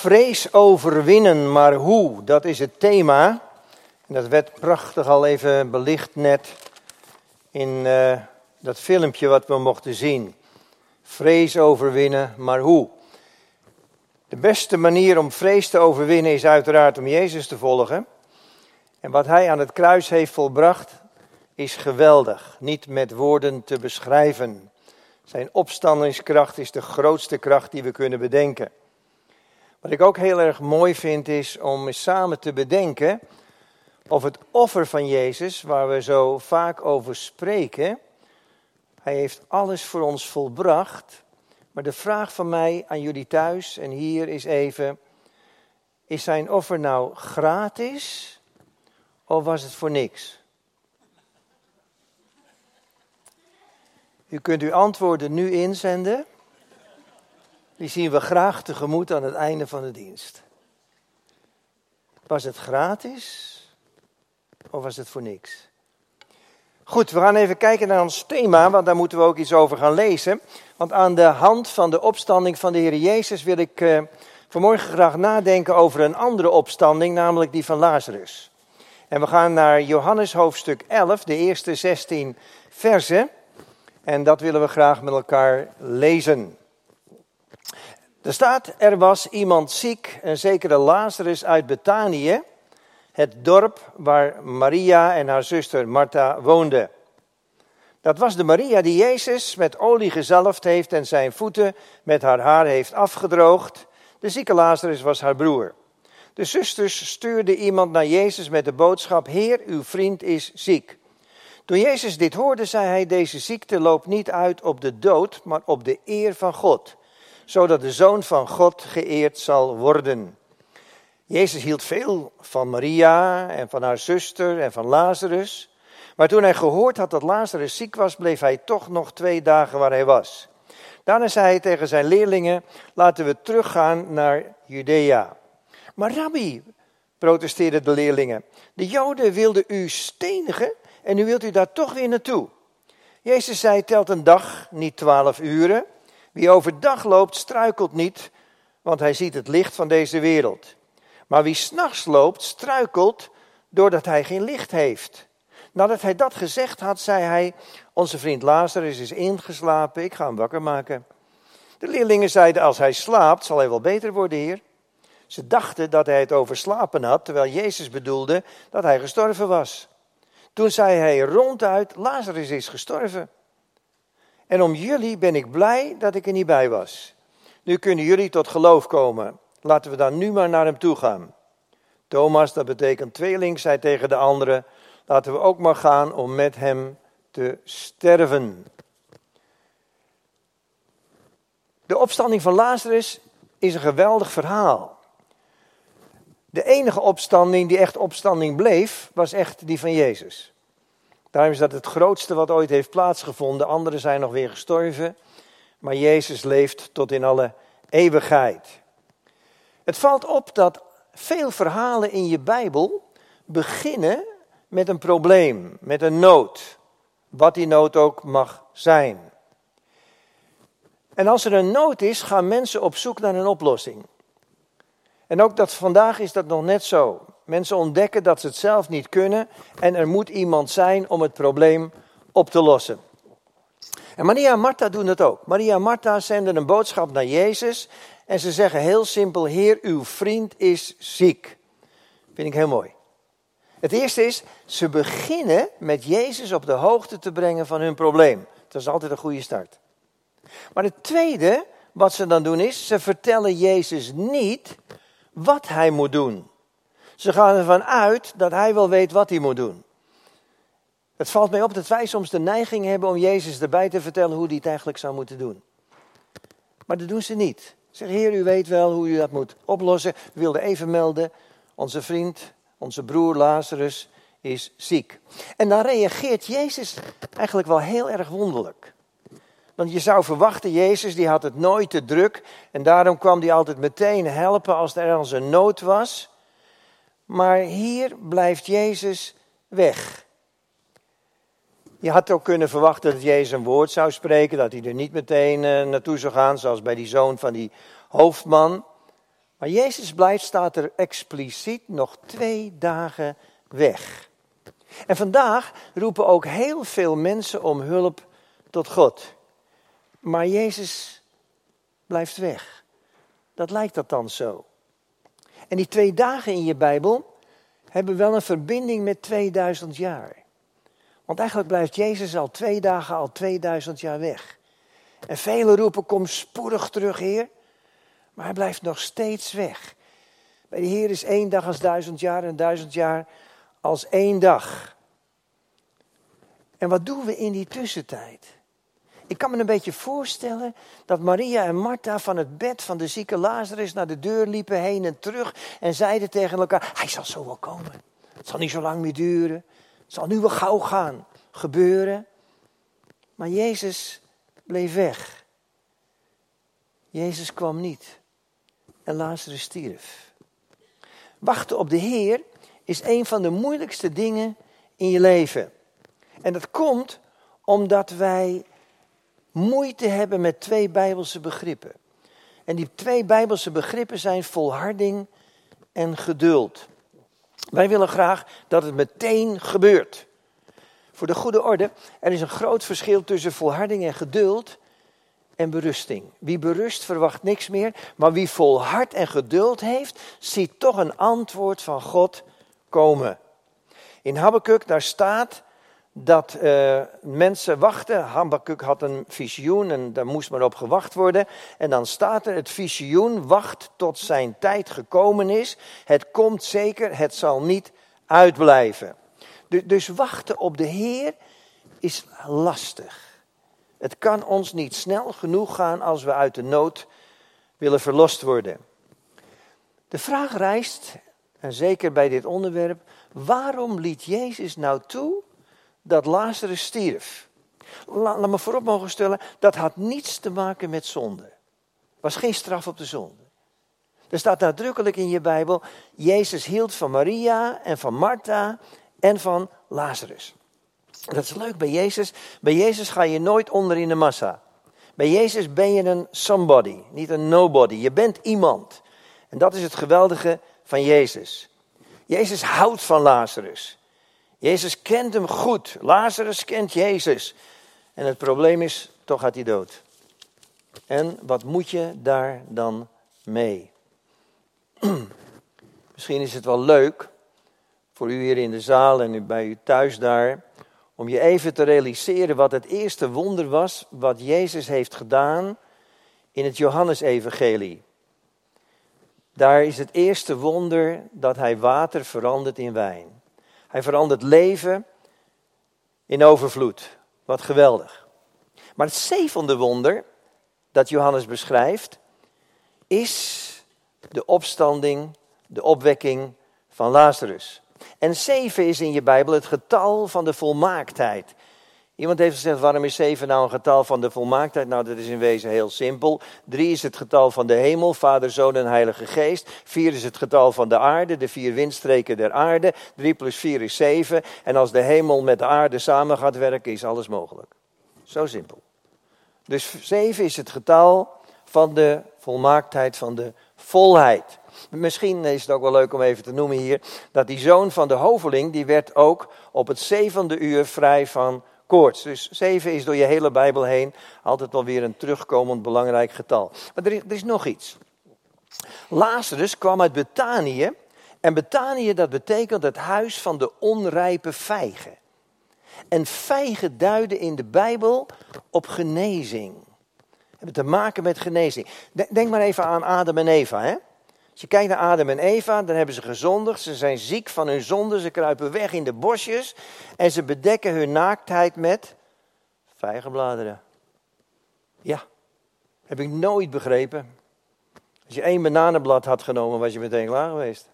Vrees overwinnen, maar hoe? Dat is het thema. Dat werd prachtig al even belicht net in uh, dat filmpje wat we mochten zien. Vrees overwinnen, maar hoe? De beste manier om vrees te overwinnen is uiteraard om Jezus te volgen. En wat hij aan het kruis heeft volbracht, is geweldig. Niet met woorden te beschrijven. Zijn opstandingskracht is de grootste kracht die we kunnen bedenken. Wat ik ook heel erg mooi vind is om samen te bedenken of het offer van Jezus, waar we zo vaak over spreken, hij heeft alles voor ons volbracht. Maar de vraag van mij aan jullie thuis en hier is even, is zijn offer nou gratis of was het voor niks? U kunt uw antwoorden nu inzenden. Die zien we graag tegemoet aan het einde van de dienst. Was het gratis of was het voor niks? Goed, we gaan even kijken naar ons thema, want daar moeten we ook iets over gaan lezen. Want aan de hand van de opstanding van de Heer Jezus wil ik uh, vanmorgen graag nadenken over een andere opstanding, namelijk die van Lazarus. En we gaan naar Johannes hoofdstuk 11, de eerste 16 versen. En dat willen we graag met elkaar lezen. Er staat, er was iemand ziek, een zekere Lazarus uit Betanië, het dorp waar Maria en haar zuster Martha woonden. Dat was de Maria die Jezus met olie gezalfd heeft en zijn voeten met haar haar heeft afgedroogd. De zieke Lazarus was haar broer. De zusters stuurden iemand naar Jezus met de boodschap: Heer, uw vriend is ziek. Toen Jezus dit hoorde, zei hij: Deze ziekte loopt niet uit op de dood, maar op de eer van God, zodat de zoon van God geëerd zal worden. Jezus hield veel van Maria en van haar zuster en van Lazarus. Maar toen hij gehoord had dat Lazarus ziek was, bleef hij toch nog twee dagen waar hij was. Daarna zei hij tegen zijn leerlingen: Laten we teruggaan naar Judea. Maar rabbi, protesteerden de leerlingen, de Joden wilden u stenigen en nu wilt u daar toch weer naartoe. Jezus zei, telt een dag, niet twaalf uren. Wie overdag loopt, struikelt niet, want hij ziet het licht van deze wereld. Maar wie s'nachts loopt, struikelt doordat hij geen licht heeft. Nadat hij dat gezegd had, zei hij, onze vriend Lazarus is ingeslapen, ik ga hem wakker maken. De leerlingen zeiden, als hij slaapt, zal hij wel beter worden, heer. Ze dachten dat hij het over slapen had, terwijl Jezus bedoelde dat hij gestorven was. Toen zei hij ronduit, Lazarus is gestorven. En om jullie ben ik blij dat ik er niet bij was. Nu kunnen jullie tot geloof komen. Laten we dan nu maar naar hem toe gaan. Thomas, dat betekent tweeling, zei tegen de anderen, laten we ook maar gaan om met hem te sterven. De opstanding van Lazarus is een geweldig verhaal. De enige opstanding die echt opstanding bleef, was echt die van Jezus. Daarom is dat het grootste wat ooit heeft plaatsgevonden. Anderen zijn nog weer gestorven, maar Jezus leeft tot in alle eeuwigheid. Het valt op dat veel verhalen in je Bijbel beginnen met een probleem, met een nood. Wat die nood ook mag zijn. En als er een nood is, gaan mensen op zoek naar een oplossing. En ook dat vandaag is dat nog net zo. Mensen ontdekken dat ze het zelf niet kunnen en er moet iemand zijn om het probleem op te lossen. En Maria en Martha doen dat ook. Maria en Martha zenden een boodschap naar Jezus en ze zeggen heel simpel: Heer, uw vriend is ziek. Vind ik heel mooi. Het eerste is, ze beginnen met Jezus op de hoogte te brengen van hun probleem. Dat is altijd een goede start. Maar het tweede wat ze dan doen is, ze vertellen Jezus niet wat hij moet doen. Ze gaan ervan uit dat hij wel weet wat hij moet doen. Het valt mij op dat wij soms de neiging hebben om Jezus erbij te vertellen hoe hij het eigenlijk zou moeten doen. Maar dat doen ze niet. Zeg, Heer, u weet wel hoe u dat moet oplossen. We wilden even melden, onze vriend, onze broer Lazarus is ziek. En dan reageert Jezus eigenlijk wel heel erg wonderlijk. Want je zou verwachten, Jezus die had het nooit te druk. En daarom kwam hij altijd meteen helpen als er ergens een nood was. Maar hier blijft Jezus weg. Je had ook kunnen verwachten dat Jezus een woord zou spreken, dat hij er niet meteen uh, naartoe zou gaan, zoals bij die zoon van die hoofdman. Maar Jezus blijft, staat er expliciet, nog twee dagen weg. En vandaag roepen ook heel veel mensen om hulp tot God. Maar Jezus blijft weg. Dat lijkt dat dan zo. En die twee dagen in je Bijbel hebben wel een verbinding met 2000 jaar. Want eigenlijk blijft Jezus al twee dagen, al 2000 jaar weg. En velen roepen, kom spoedig terug, Heer. Maar hij blijft nog steeds weg. Bij de Heer is één dag als duizend jaar en duizend jaar als één dag. En wat doen we in die tussentijd? Ik kan me een beetje voorstellen dat Maria en Martha van het bed van de zieke Lazarus naar de deur liepen heen en terug en zeiden tegen elkaar: Hij zal zo wel komen. Het zal niet zo lang meer duren. Het zal nu wel gauw gaan gebeuren. Maar Jezus bleef weg. Jezus kwam niet. En Lazarus stierf. Wachten op de Heer is een van de moeilijkste dingen in je leven. En dat komt omdat wij moeite hebben met twee Bijbelse begrippen. En die twee Bijbelse begrippen zijn volharding en geduld. Wij willen graag dat het meteen gebeurt. Voor de goede orde, er is een groot verschil tussen volharding en geduld en berusting. Wie berust verwacht niks meer, maar wie volhard en geduld heeft, ziet toch een antwoord van God komen. In Habakkuk, daar staat dat uh, mensen wachten. Habakkuk had een visioen en daar moest maar op gewacht worden. En dan staat er, het visioen wacht tot zijn tijd gekomen is. Het komt zeker, het zal niet uitblijven. Dus wachten op de Heer is lastig. Het kan ons niet snel genoeg gaan als we uit de nood willen verlost worden. De vraag rijst, en zeker bij dit onderwerp, waarom liet Jezus nou toe dat Lazarus stierf? Laat me voorop mogen stellen, dat had niets te maken met zonde. Was geen straf op de zonde. Er staat nadrukkelijk in je Bijbel, Jezus hield van Maria en van Martha en van Lazarus. Dat is leuk bij Jezus. Bij Jezus ga je nooit onder in de massa. Bij Jezus ben je een somebody, niet een nobody. Je bent iemand. En dat is het geweldige van Jezus. Jezus houdt van Lazarus. Jezus kent hem goed. Lazarus kent Jezus. En het probleem is, toch gaat hij dood. En wat moet je daar dan mee? Misschien is het wel leuk voor u hier in de zaal en bij u thuis daar om je even te realiseren wat het eerste wonder was wat Jezus heeft gedaan in het Johannesevangelie. Daar is het eerste wonder dat hij water verandert in wijn. Hij verandert leven in overvloed. Wat geweldig. Maar het zevende wonder dat Johannes beschrijft is de opstanding, de opwekking van Lazarus. En zeven is in je Bijbel het getal van de volmaaktheid. Iemand heeft gezegd, waarom is zeven nou een getal van de volmaaktheid? Nou, dat is in wezen heel simpel. Drie is het getal van de hemel, Vader, Zoon en Heilige Geest. Vier is het getal van de aarde, de vier windstreken der aarde. Drie plus vier is zeven. En als de hemel met de aarde samen gaat werken, is alles mogelijk. Zo simpel. Dus zeven is het getal van de volmaaktheid, van de volheid. Misschien is het ook wel leuk om even te noemen hier, dat die zoon van de hoveling, die werd ook op het zevende uur vrij van koorts. Dus zeven is door je hele Bijbel heen altijd wel weer een terugkomend belangrijk getal. Maar er is, er is nog iets. Lazarus kwam uit Betanië. En Betanië, dat betekent het huis van de onrijpe vijgen. En vijgen duiden in de Bijbel op genezing. Hebben te maken met genezing. Denk maar even aan Adam en Eva. Hè? Als je kijkt naar Adam en Eva, dan hebben ze gezondigd. Ze zijn ziek van hun zonde. Ze kruipen weg in de bosjes. En ze bedekken hun naaktheid met vijgenbladeren. Ja, heb ik nooit begrepen. Als je één bananenblad had genomen, was je meteen klaar geweest.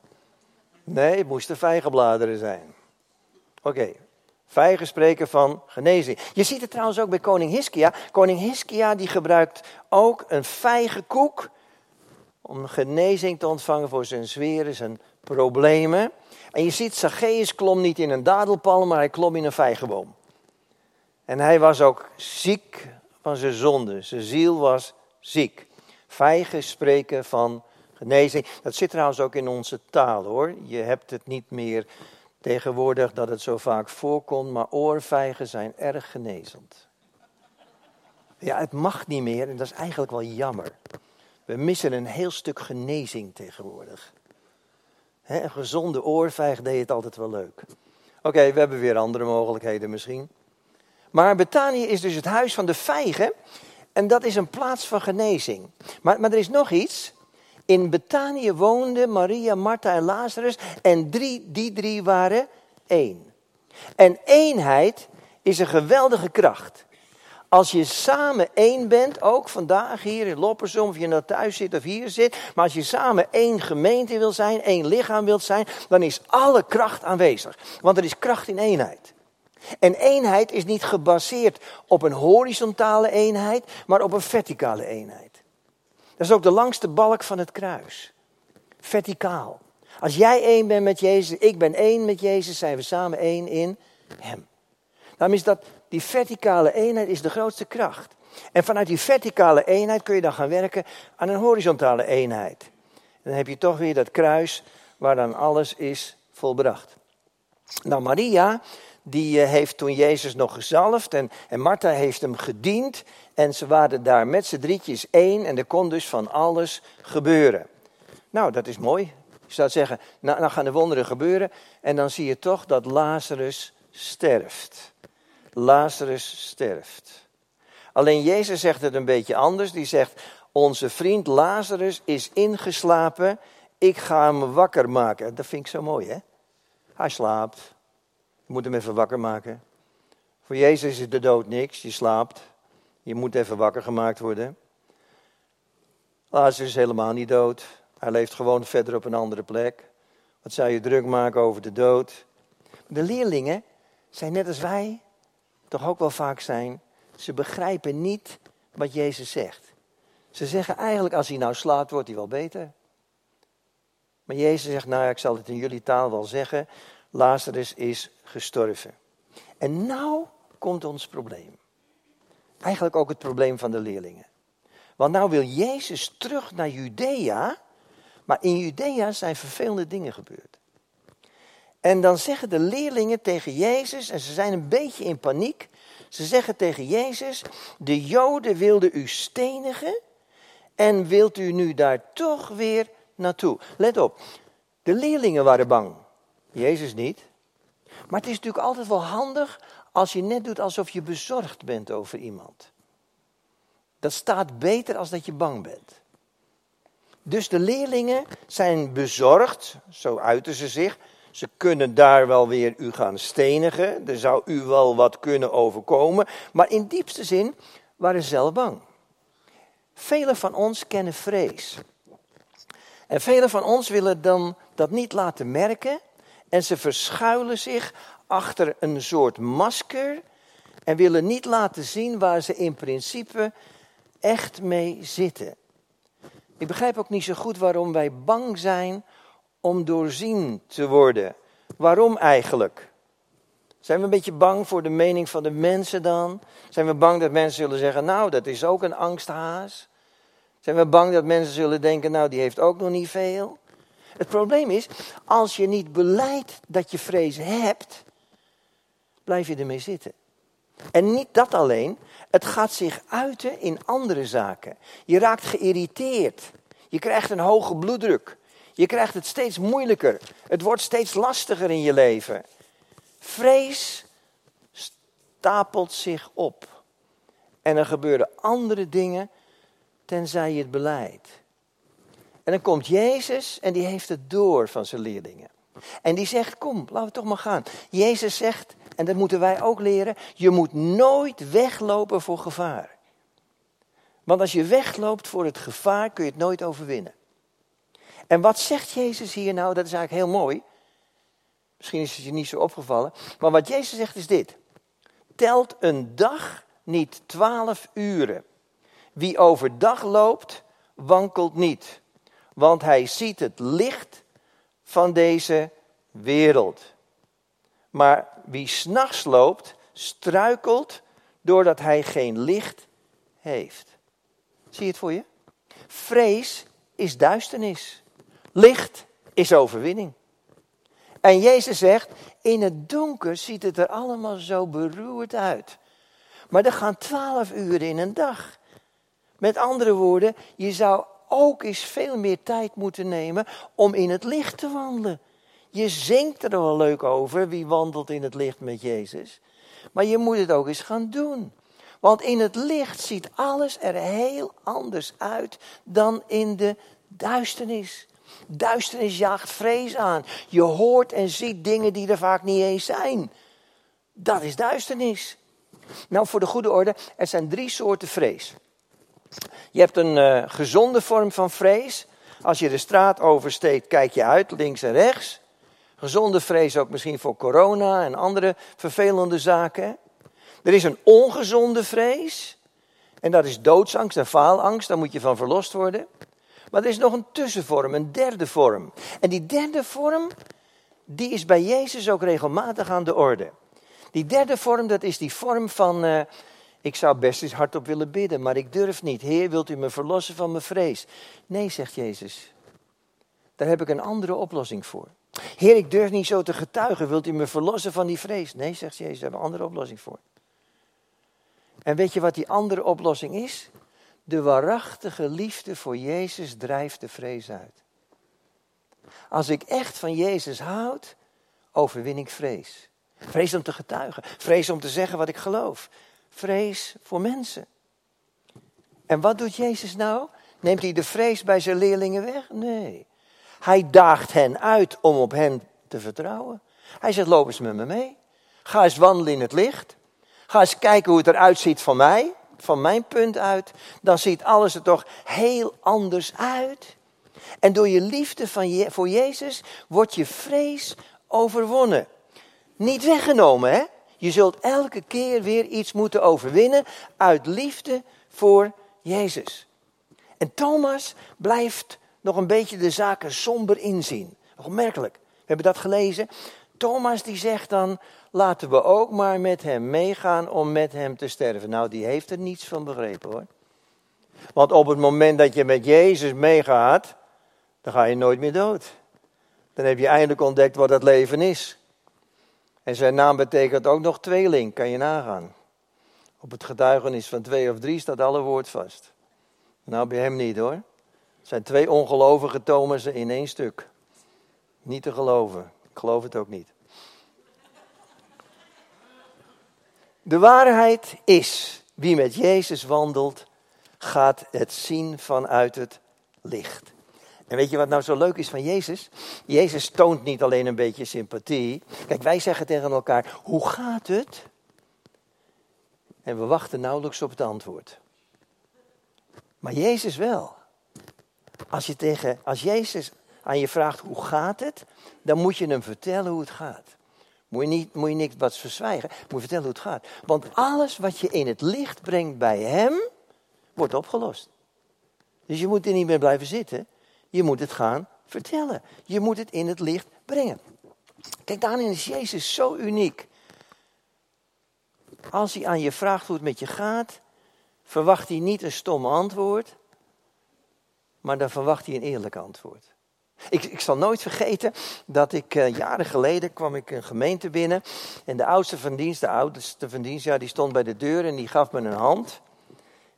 Nee, het moesten vijgenbladeren zijn. Oké, vijgen spreken van genezing. Je ziet het trouwens ook bij koning Hiskia. Koning Hiskia die gebruikt ook een vijgenkoek om genezing te ontvangen voor zijn zweren, zijn problemen. En je ziet, Zacchaeus klom niet in een dadelpalm, maar hij klom in een vijgenboom. En hij was ook ziek van zijn zonde. Zijn ziel was ziek. Vijgen spreken van Genezing, dat zit trouwens ook in onze taal hoor. Je hebt het niet meer tegenwoordig dat het zo vaak voorkomt, maar oorvijgen zijn erg genezend. Ja, het mag niet meer en dat is eigenlijk wel jammer. We missen een heel stuk genezing tegenwoordig. een gezonde oorvijg deed het altijd wel leuk. Oké, we hebben weer andere mogelijkheden misschien. Maar Betanië is dus het huis van de vijgen. En dat is een plaats van genezing. Maar, maar er is nog iets. In Betanië woonden Maria, Martha en Lazarus. En drie, die drie waren één. En eenheid is een geweldige kracht. Als je samen één bent, ook vandaag hier in Loppersum, of je nou thuis zit of hier zit. Maar als je samen één gemeente wil zijn, één lichaam wilt zijn, dan is alle kracht aanwezig. Want er is kracht in eenheid. En eenheid is niet gebaseerd op een horizontale eenheid, maar op een verticale eenheid. Dat is ook de langste balk van het kruis. Verticaal. Als jij één bent met Jezus, ik ben één met Jezus, zijn we samen één in Hem. Daarom is dat, die verticale eenheid is de grootste kracht. En vanuit die verticale eenheid kun je dan gaan werken aan een horizontale eenheid. En dan heb je toch weer dat kruis waar dan alles is volbracht. Nou, Maria, die eh, heeft toen Jezus nog gezalfd en, en Martha heeft hem gediend. En ze waren daar met z'n drietjes één en er kon dus van alles gebeuren. Nou, dat is mooi. Je zou zeggen, nou, nou gaan de wonderen gebeuren. En dan zie je toch dat Lazarus sterft. Lazarus sterft. Alleen Jezus zegt het een beetje anders. Die zegt, onze vriend Lazarus is ingeslapen. Ik ga hem wakker maken. Dat vind ik zo mooi, hè? Hij slaapt. Je moet hem even wakker maken. Voor Jezus is de dood niks, je slaapt. Je moet even wakker gemaakt worden. Lazarus is helemaal niet dood. Hij leeft gewoon verder op een andere plek. Wat zou je druk maken over de dood? De leerlingen zijn net als wij, toch ook wel vaak zijn, ze begrijpen niet wat Jezus zegt. Ze zeggen eigenlijk, als hij nou slaapt, wordt hij wel beter. Maar Jezus zegt, nou ja, ik zal het in jullie taal wel zeggen, Lazarus is gestorven. En nou komt ons probleem. Eigenlijk ook het probleem van de leerlingen. Want nou wil Jezus terug naar Judea, maar in Judea zijn vervelende dingen gebeurd. En dan zeggen de leerlingen tegen Jezus, en ze zijn een beetje in paniek. Ze zeggen tegen Jezus: De Joden wilden u stenigen. En wilt u nu daar toch weer naartoe? Let op, de leerlingen waren bang. Jezus niet. Maar het is natuurlijk altijd wel handig als je net doet alsof je bezorgd bent over iemand. Dat staat beter als dat je bang bent. Dus de leerlingen zijn bezorgd, zo uiten ze zich. Ze kunnen daar wel weer u gaan stenigen. Er zou u wel wat kunnen overkomen. Maar in diepste zin waren ze zelf bang. Velen van ons kennen vrees. En velen van ons willen dan dat niet laten merken. En ze verschuilen zich achter een soort masker. En willen niet laten zien waar ze in principe echt mee zitten. Ik begrijp ook niet zo goed waarom wij bang zijn om doorzien te worden. Waarom eigenlijk? Zijn we een beetje bang voor de mening van de mensen dan? Zijn we bang dat mensen zullen zeggen, nou, dat is ook een angsthaas? Zijn we bang dat mensen zullen denken, nou, die heeft ook nog niet veel? Het probleem is, als je niet beleidt dat je vrees hebt, blijf je ermee zitten. En niet dat alleen, het gaat zich uiten in andere zaken. Je raakt geïrriteerd. Je krijgt een hoge bloeddruk. Je krijgt het steeds moeilijker. Het wordt steeds lastiger in je leven. Vrees stapelt zich op. En er gebeuren andere dingen tenzij je het beleidt. En dan komt Jezus en die heeft het door van zijn leerlingen. En die zegt, kom, laten we toch maar gaan. Jezus zegt, en dat moeten wij ook leren, je moet nooit weglopen voor gevaar. Want als je wegloopt voor het gevaar, kun je het nooit overwinnen. En wat zegt Jezus hier nou? Dat is eigenlijk heel mooi. Misschien is het je niet zo opgevallen. Maar wat Jezus zegt is dit. Telt een dag niet twaalf uren. Wie overdag loopt, wankelt niet. Want hij ziet het licht van deze wereld. Maar wie s'nachts loopt, struikelt doordat hij geen licht heeft. Zie je het voor je? Vrees is duisternis. Licht is overwinning. En Jezus zegt, in het donker ziet het er allemaal zo beroerd uit. Maar er gaan twaalf uren in een dag. Met andere woorden, je zou ook eens veel meer tijd moeten nemen om in het licht te wandelen. Je zingt er wel leuk over, wie wandelt in het licht met Jezus. Maar je moet het ook eens gaan doen. Want in het licht ziet alles er heel anders uit dan in de duisternis. Duisternis jaagt vrees aan. Je hoort en ziet dingen die er vaak niet eens zijn. Dat is duisternis. Nou, voor de goede orde, er zijn drie soorten vrees. Je hebt een uh, gezonde vorm van vrees. Als je de straat oversteekt, kijk je uit, links en rechts. Gezonde vrees ook misschien voor corona en andere vervelende zaken. Er is een ongezonde vrees. En dat is doodsangst en faalangst, daar moet je van verlost worden. Maar er is nog een tussenvorm, een derde vorm. En die derde vorm, die is bij Jezus ook regelmatig aan de orde. Die derde vorm, dat is die vorm van, uh, ik zou best eens hardop willen bidden, maar ik durf niet. Heer, wilt u me verlossen van mijn vrees? Nee, zegt Jezus. Daar heb ik een andere oplossing voor. Heer, ik durf niet zo te getuigen. Wilt u me verlossen van die vrees? Nee, zegt Jezus, daar hebben een andere oplossing voor. En weet je wat die andere oplossing is? De waarachtige liefde voor Jezus drijft de vrees uit. Als ik echt van Jezus houd, overwin ik vrees. Vrees om te getuigen. Vrees om te zeggen wat ik geloof. Vrees voor mensen. En wat doet Jezus nou? Neemt hij de vrees bij zijn leerlingen weg? Nee. Hij daagt hen uit om op hen te vertrouwen. Hij zegt, loop eens met me mee. Ga eens wandelen in het licht. Ga eens kijken hoe het eruit ziet van mij, van mijn punt uit. Dan ziet alles er toch heel anders uit. En door je liefde van voor Jezus wordt je vrees overwonnen. Niet weggenomen, hè? Je zult elke keer weer iets moeten overwinnen uit liefde voor Jezus. En Thomas blijft nog een beetje de zaken somber inzien. Opmerkelijk. We hebben dat gelezen. Thomas die zegt dan, laten we ook maar met hem meegaan om met hem te sterven. Nou, die heeft er niets van begrepen hoor. Want op het moment dat je met Jezus meegaat, dan ga je nooit meer dood. Dan heb je eindelijk ontdekt wat het leven is. En zijn naam betekent ook nog tweeling, kan je nagaan. Op het getuigenis van twee of drie staat alle woord vast. Nou, bij hem niet hoor. Het zijn twee ongelovige Thomasen in één stuk. Niet te geloven. Geloof het ook niet. De waarheid is, wie met Jezus wandelt, gaat het zien vanuit het licht. En weet je wat nou zo leuk is van Jezus? Jezus toont niet alleen een beetje sympathie. Kijk, wij zeggen tegen elkaar, hoe gaat het? En we wachten nauwelijks op het antwoord. Maar Jezus wel. Als, je tegen, als Jezus aan je vraagt hoe gaat het, dan moet je hem vertellen hoe het gaat. Moet je, niet, moet je niks wat verzwijgen, moet je vertellen hoe het gaat. Want alles wat je in het licht brengt bij hem, wordt opgelost. Dus je moet er niet meer blijven zitten. Je moet het gaan vertellen. Je moet het in het licht brengen. Kijk, daarin is Jezus zo uniek. Als hij aan je vraagt hoe het met je gaat, verwacht hij niet een stom antwoord, maar dan verwacht hij een eerlijk antwoord. Ik, ik zal nooit vergeten dat ik uh, jaren geleden kwam ik een gemeente binnen en de oudste van dienst, de oudste van dienst, die stond bij de deur en die gaf me een hand.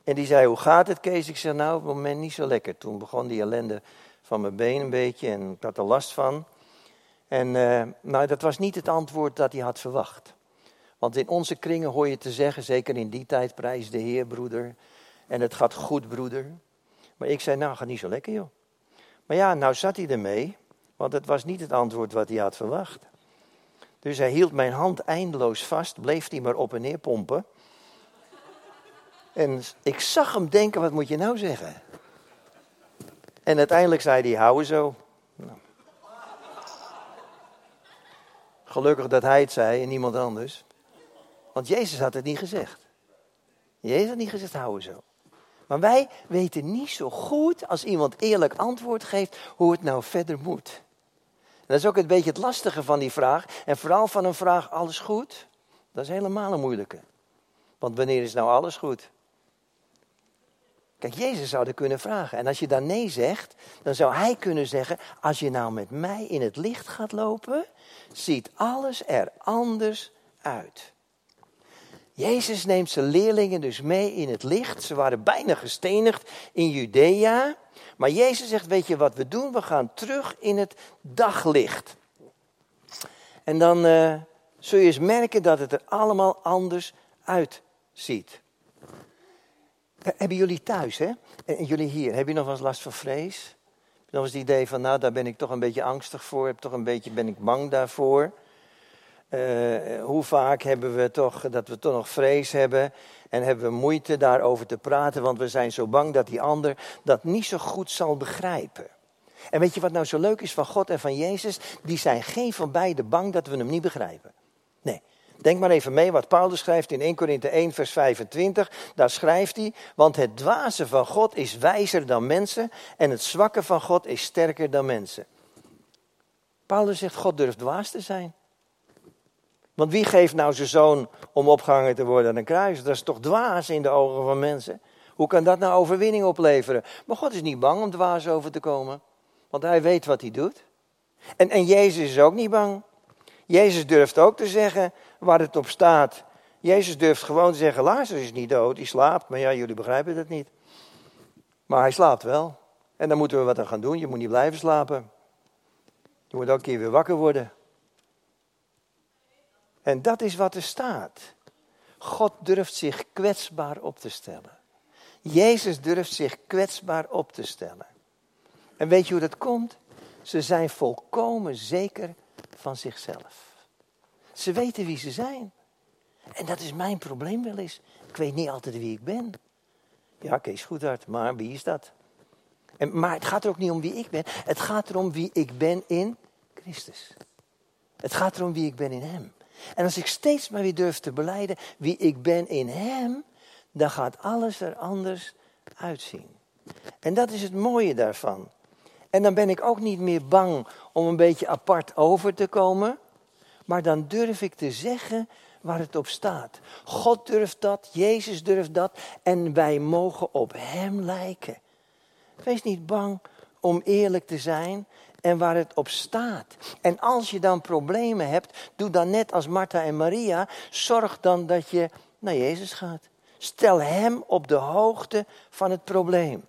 En die zei, hoe gaat het Kees? Ik zei, nou op het moment niet zo lekker. Toen begon die ellende van mijn been een beetje en ik had er last van. En uh, nou, dat was niet het antwoord dat hij had verwacht. Want in onze kringen hoor je te zeggen, zeker in die tijd, prijs de Heer, broeder. En het gaat goed, broeder. Maar ik zei, nou, gaat niet zo lekker, joh. Maar ja, nou zat hij ermee, want het was niet het antwoord wat hij had verwacht. Dus hij hield mijn hand eindeloos vast, bleef hij maar op en neer pompen. En ik zag hem denken, wat moet je nou zeggen? En uiteindelijk zei hij, hou zo. Nou. Gelukkig dat hij het zei en niemand anders. Want Jezus had het niet gezegd. Jezus had niet gezegd, hou zo. Maar wij weten niet zo goed, als iemand eerlijk antwoord geeft, hoe het nou verder moet. Dat is ook een beetje het lastige van die vraag. En vooral van een vraag, alles goed? Dat is helemaal een moeilijke. Want wanneer is nou alles goed? Kijk, Jezus zou er kunnen vragen. En als je dan nee zegt, dan zou hij kunnen zeggen: Als je nou met mij in het licht gaat lopen, ziet alles er anders uit. Jezus neemt zijn leerlingen dus mee in het licht. Ze waren bijna gestenigd in Judea. Maar Jezus zegt: Weet je wat we doen? We gaan terug in het daglicht. En dan uh, zul je eens merken dat het er allemaal anders uitziet. Hebben jullie thuis, hè? En jullie hier, hebben jullie nog wel eens last van vrees? Dan was het idee van, nou, daar ben ik toch een beetje angstig voor, heb toch een beetje, ben ik bang daarvoor. Uh, hoe vaak hebben we toch dat we toch nog vrees hebben en hebben we moeite daarover te praten, want we zijn zo bang dat die ander dat niet zo goed zal begrijpen. En weet je wat nou zo leuk is van God en van Jezus? Die zijn geen van beiden bang dat we hem niet begrijpen. Nee, Denk maar even mee wat Paulus schrijft in 1 Korinthe 1, vers 25. Daar schrijft hij, want het dwaze van God is wijzer dan mensen en het zwakke van God is sterker dan mensen. Paulus zegt, God durft dwaas te zijn. Want wie geeft nou zijn zoon om opgehangen te worden aan een kruis? Dat is toch dwaas in de ogen van mensen? Hoe kan dat nou overwinning opleveren? Maar God is niet bang om dwaas over te komen. Want hij weet wat hij doet. En, en Jezus is ook niet bang. Jezus durft ook te zeggen waar het op staat. Jezus durft gewoon te zeggen, Lazarus is niet dood, hij slaapt. Maar ja, jullie begrijpen dat niet. Maar hij slaapt wel. En dan moeten we wat aan gaan doen. Je moet niet blijven slapen. Je moet ook een keer weer wakker worden. En dat is wat er staat. God durft zich kwetsbaar op te stellen. Jezus durft zich kwetsbaar op te stellen. En weet je hoe dat komt? Ze zijn volkomen zeker van zichzelf. Ze weten wie ze zijn. En dat is mijn probleem wel eens. Ik weet niet altijd wie ik ben. Ja, Kees Goedhart, maar wie is dat? En, maar het gaat er ook niet om wie ik ben. Het gaat erom wie ik ben in Christus. Het gaat erom wie ik ben in Hem. En als ik steeds maar weer durf te beleiden wie ik ben in Hem, dan gaat alles er anders uitzien. En dat is het mooie daarvan. En dan ben ik ook niet meer bang om een beetje apart over te komen. Maar dan durf ik te zeggen waar het op staat. God durft dat, Jezus durft dat en wij mogen op Hem lijken. Wees niet bang om eerlijk te zijn en waar het op staat. En als je dan problemen hebt, doe dan net als Martha en Maria. Zorg dan dat je naar Jezus gaat. Stel Hem op de hoogte van het probleem.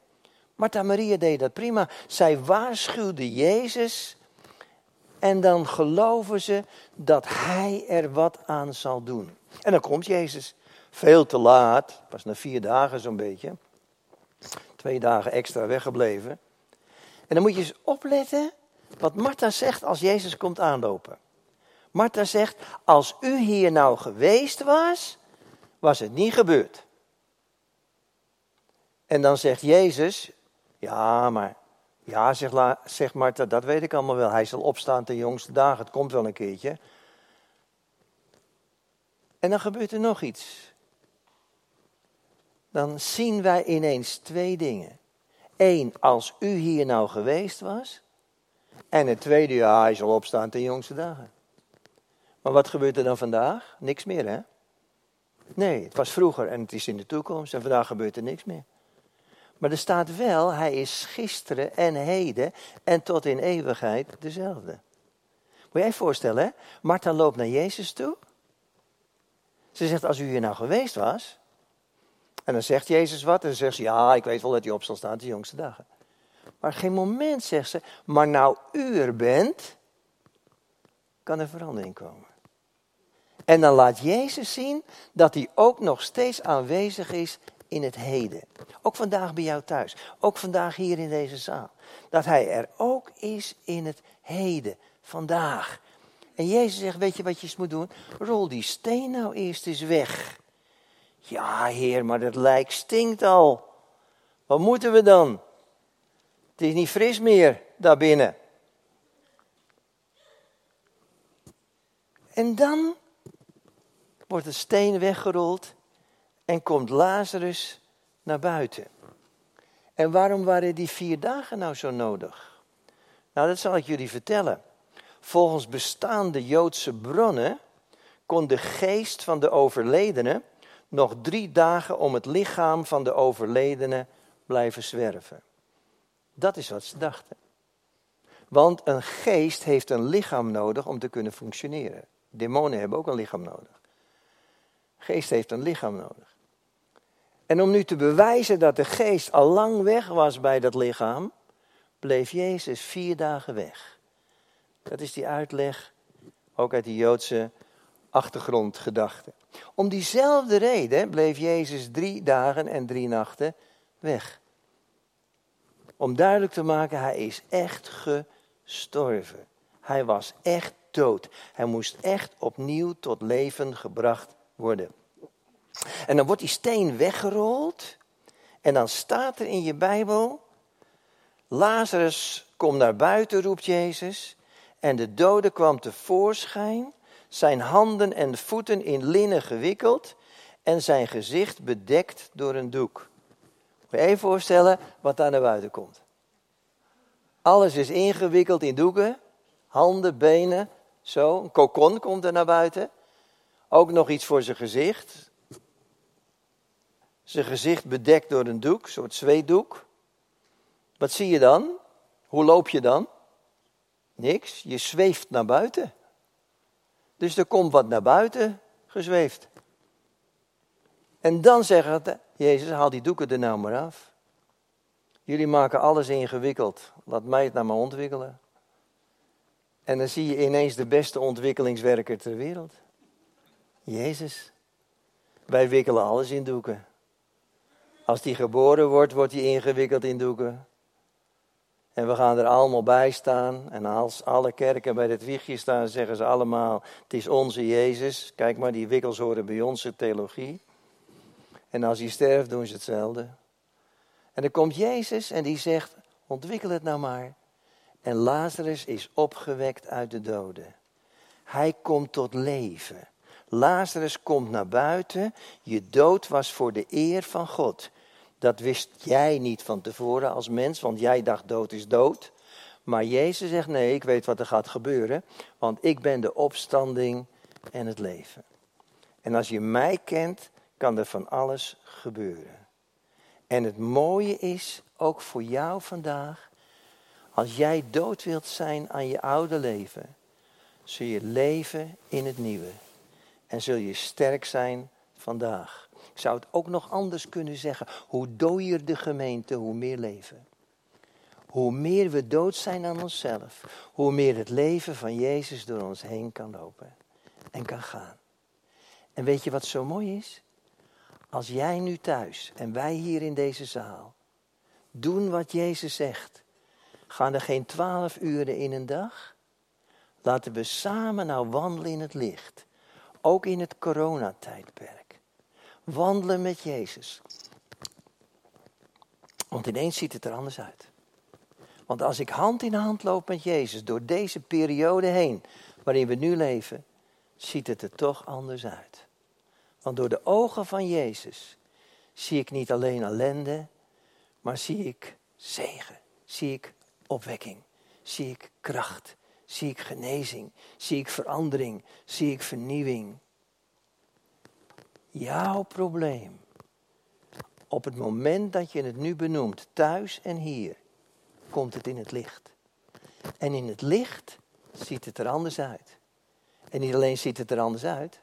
Martha en Maria deden dat prima. Zij waarschuwde Jezus en dan geloven ze dat hij er wat aan zal doen. En dan komt Jezus. Veel te laat, pas na vier dagen zo'n beetje. Twee dagen extra weggebleven. En dan moet je eens opletten wat Martha zegt als Jezus komt aanlopen. Martha zegt, als u hier nou geweest was, was het niet gebeurd. En dan zegt Jezus, ja, maar ja, zegt, zegt Martha, dat weet ik allemaal wel. Hij zal opstaan ten jongste dagen. Het komt wel een keertje. En dan gebeurt er nog iets. Dan zien wij ineens twee dingen. Eén, als u hier nou geweest was. En het tweede, ja, hij zal opstaan ten jongste dagen. Maar wat gebeurt er dan vandaag? Niks meer, hè? Nee, het was vroeger en het is in de toekomst en vandaag gebeurt er niks meer. Maar er staat wel, hij is gisteren en heden en tot in eeuwigheid dezelfde. Moet jij je voorstellen, hè? Martha loopt naar Jezus toe. Ze zegt, als u hier nou geweest was. En dan zegt Jezus wat. En dan zegt ze, ja, ik weet wel dat hij op zal staan de jongste dagen. Maar geen moment zegt ze, maar nou u er bent, kan er verandering komen. En dan laat Jezus zien dat hij ook nog steeds aanwezig is in het heden. Ook vandaag bij jou thuis. Ook vandaag hier in deze zaal. Dat hij er ook is in het heden. Vandaag. En Jezus zegt, weet je wat je eens moet doen? Rol die steen nou eerst eens weg. Ja, heer, maar dat lijk stinkt al. Wat moeten we dan? Het is niet fris meer daarbinnen. En dan wordt de steen weggerold en komt Lazarus naar buiten. En waarom waren die vier dagen nou zo nodig? Nou, dat zal ik jullie vertellen. Volgens bestaande Joodse bronnen kon de geest van de overledene nog drie dagen om het lichaam van de overledene blijven zwerven. Dat is wat ze dachten. Want een geest heeft een lichaam nodig om te kunnen functioneren. Demonen hebben ook een lichaam nodig. Geest heeft een lichaam nodig. En om nu te bewijzen dat de geest al lang weg was bij dat lichaam, bleef Jezus vier dagen weg. Dat is die uitleg, ook uit die Joodse achtergrondgedachte. Om diezelfde reden bleef Jezus drie dagen en drie nachten weg. Om duidelijk te maken, hij is echt gestorven. Hij was echt dood. Hij moest echt opnieuw tot leven gebracht worden. En dan wordt die steen weggerold. En dan staat er in je Bijbel. Lazarus, kom naar buiten, roept Jezus. En de dode kwam tevoorschijn. Zijn handen en voeten in linnen gewikkeld. En zijn gezicht bedekt door een doek. Moet je even voorstellen wat daar naar buiten komt. Alles is ingewikkeld in doeken. Handen, benen, zo. Een kokon komt er naar buiten. Ook nog iets voor zijn gezicht. Zijn gezicht bedekt door een doek, een soort zweetdoek. Wat zie je dan? Hoe loop je dan? Niks, je zweeft naar buiten. Dus er komt wat naar buiten gezweefd. En dan zegt Jezus, haal die doeken er nou maar af. Jullie maken alles ingewikkeld. Laat mij het naar me ontwikkelen. En dan zie je ineens de beste ontwikkelingswerker ter wereld. Jezus. Wij wikkelen alles in doeken. Als die geboren wordt, wordt hij ingewikkeld in doeken. En we gaan er allemaal bij staan. En als alle kerken bij het wiegje staan, zeggen ze allemaal: Het is onze Jezus. Kijk maar, die wikkels horen bij onze theologie. En als hij sterft, doen ze hetzelfde. En dan komt Jezus en die zegt: Ontwikkel het nou maar. En Lazarus is opgewekt uit de doden. Hij komt tot leven. Lazarus komt naar buiten. Je dood was voor de eer van God. Dat wist jij niet van tevoren als mens, want jij dacht dood is dood. Maar Jezus zegt nee, ik weet wat er gaat gebeuren, want ik ben de opstanding en het leven. En als je mij kent, kan er van alles gebeuren. En het mooie is, ook voor jou vandaag, als jij dood wilt zijn aan je oude leven, zul je leven in het nieuwe. En zul je sterk zijn vandaag. Ik zou het ook nog anders kunnen zeggen. Hoe dooier de gemeente, hoe meer leven. Hoe meer we dood zijn aan onszelf, hoe meer het leven van Jezus door ons heen kan lopen en kan gaan. En weet je wat zo mooi is? Als jij nu thuis en wij hier in deze zaal doen wat Jezus zegt, gaan er geen twaalf uren in een dag? Laten we samen nou wandelen in het licht, ook in het coronatijdperk. Wandelen met Jezus. Want ineens ziet het er anders uit. Want als ik hand in hand loop met Jezus door deze periode heen, waarin we nu leven, ziet het er toch anders uit. Want door de ogen van Jezus zie ik niet alleen ellende, maar zie ik zegen, zie ik opwekking, zie ik kracht, zie ik genezing, zie ik verandering, zie ik vernieuwing. Jouw probleem, op het moment dat je het nu benoemt, thuis en hier, komt het in het licht. En in het licht ziet het er anders uit. En niet alleen ziet het er anders uit,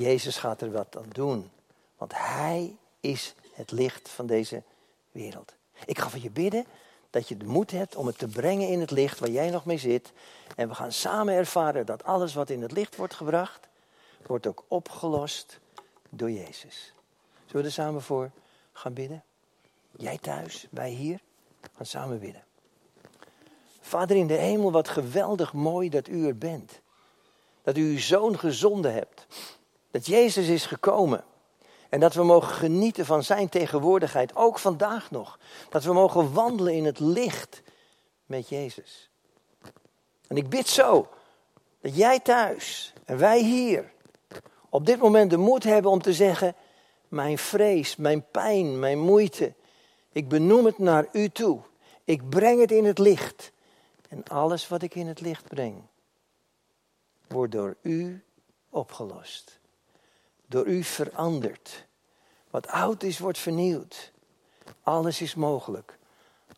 Jezus gaat er wat aan doen. Want Hij is het licht van deze wereld. Ik ga voor je bidden dat je de moed hebt om het te brengen in het licht waar jij nog mee zit. En we gaan samen ervaren dat alles wat in het licht wordt gebracht, wordt ook opgelost door Jezus. Zullen we er samen voor gaan bidden? Jij thuis, wij hier, gaan samen bidden. Vader in de hemel, wat geweldig mooi dat u er bent. Dat u uw zoon gezonden hebt. Dat Jezus is gekomen. En dat we mogen genieten van zijn tegenwoordigheid, ook vandaag nog. Dat we mogen wandelen in het licht met Jezus. En ik bid zo dat jij thuis en wij hier op dit moment de moed hebben om te zeggen: Mijn vrees, mijn pijn, mijn moeite, ik benoem het naar u toe. Ik breng het in het licht. En alles wat ik in het licht breng, wordt door u opgelost door u veranderd. Wat oud is, wordt vernieuwd. Alles is mogelijk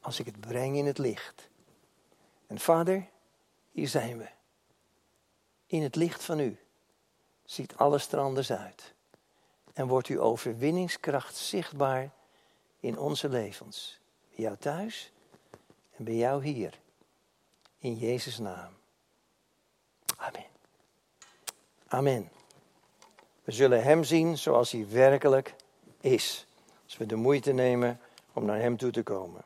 als ik het breng in het licht. En vader, hier zijn we. In het licht van u ziet alles er anders uit. En wordt uw overwinningskracht zichtbaar in onze levens. Bij jou thuis en bij jou hier. In Jezus' naam. Amen. Amen. We zullen Hem zien zoals Hij werkelijk is. Als we de moeite nemen om naar Hem toe te komen.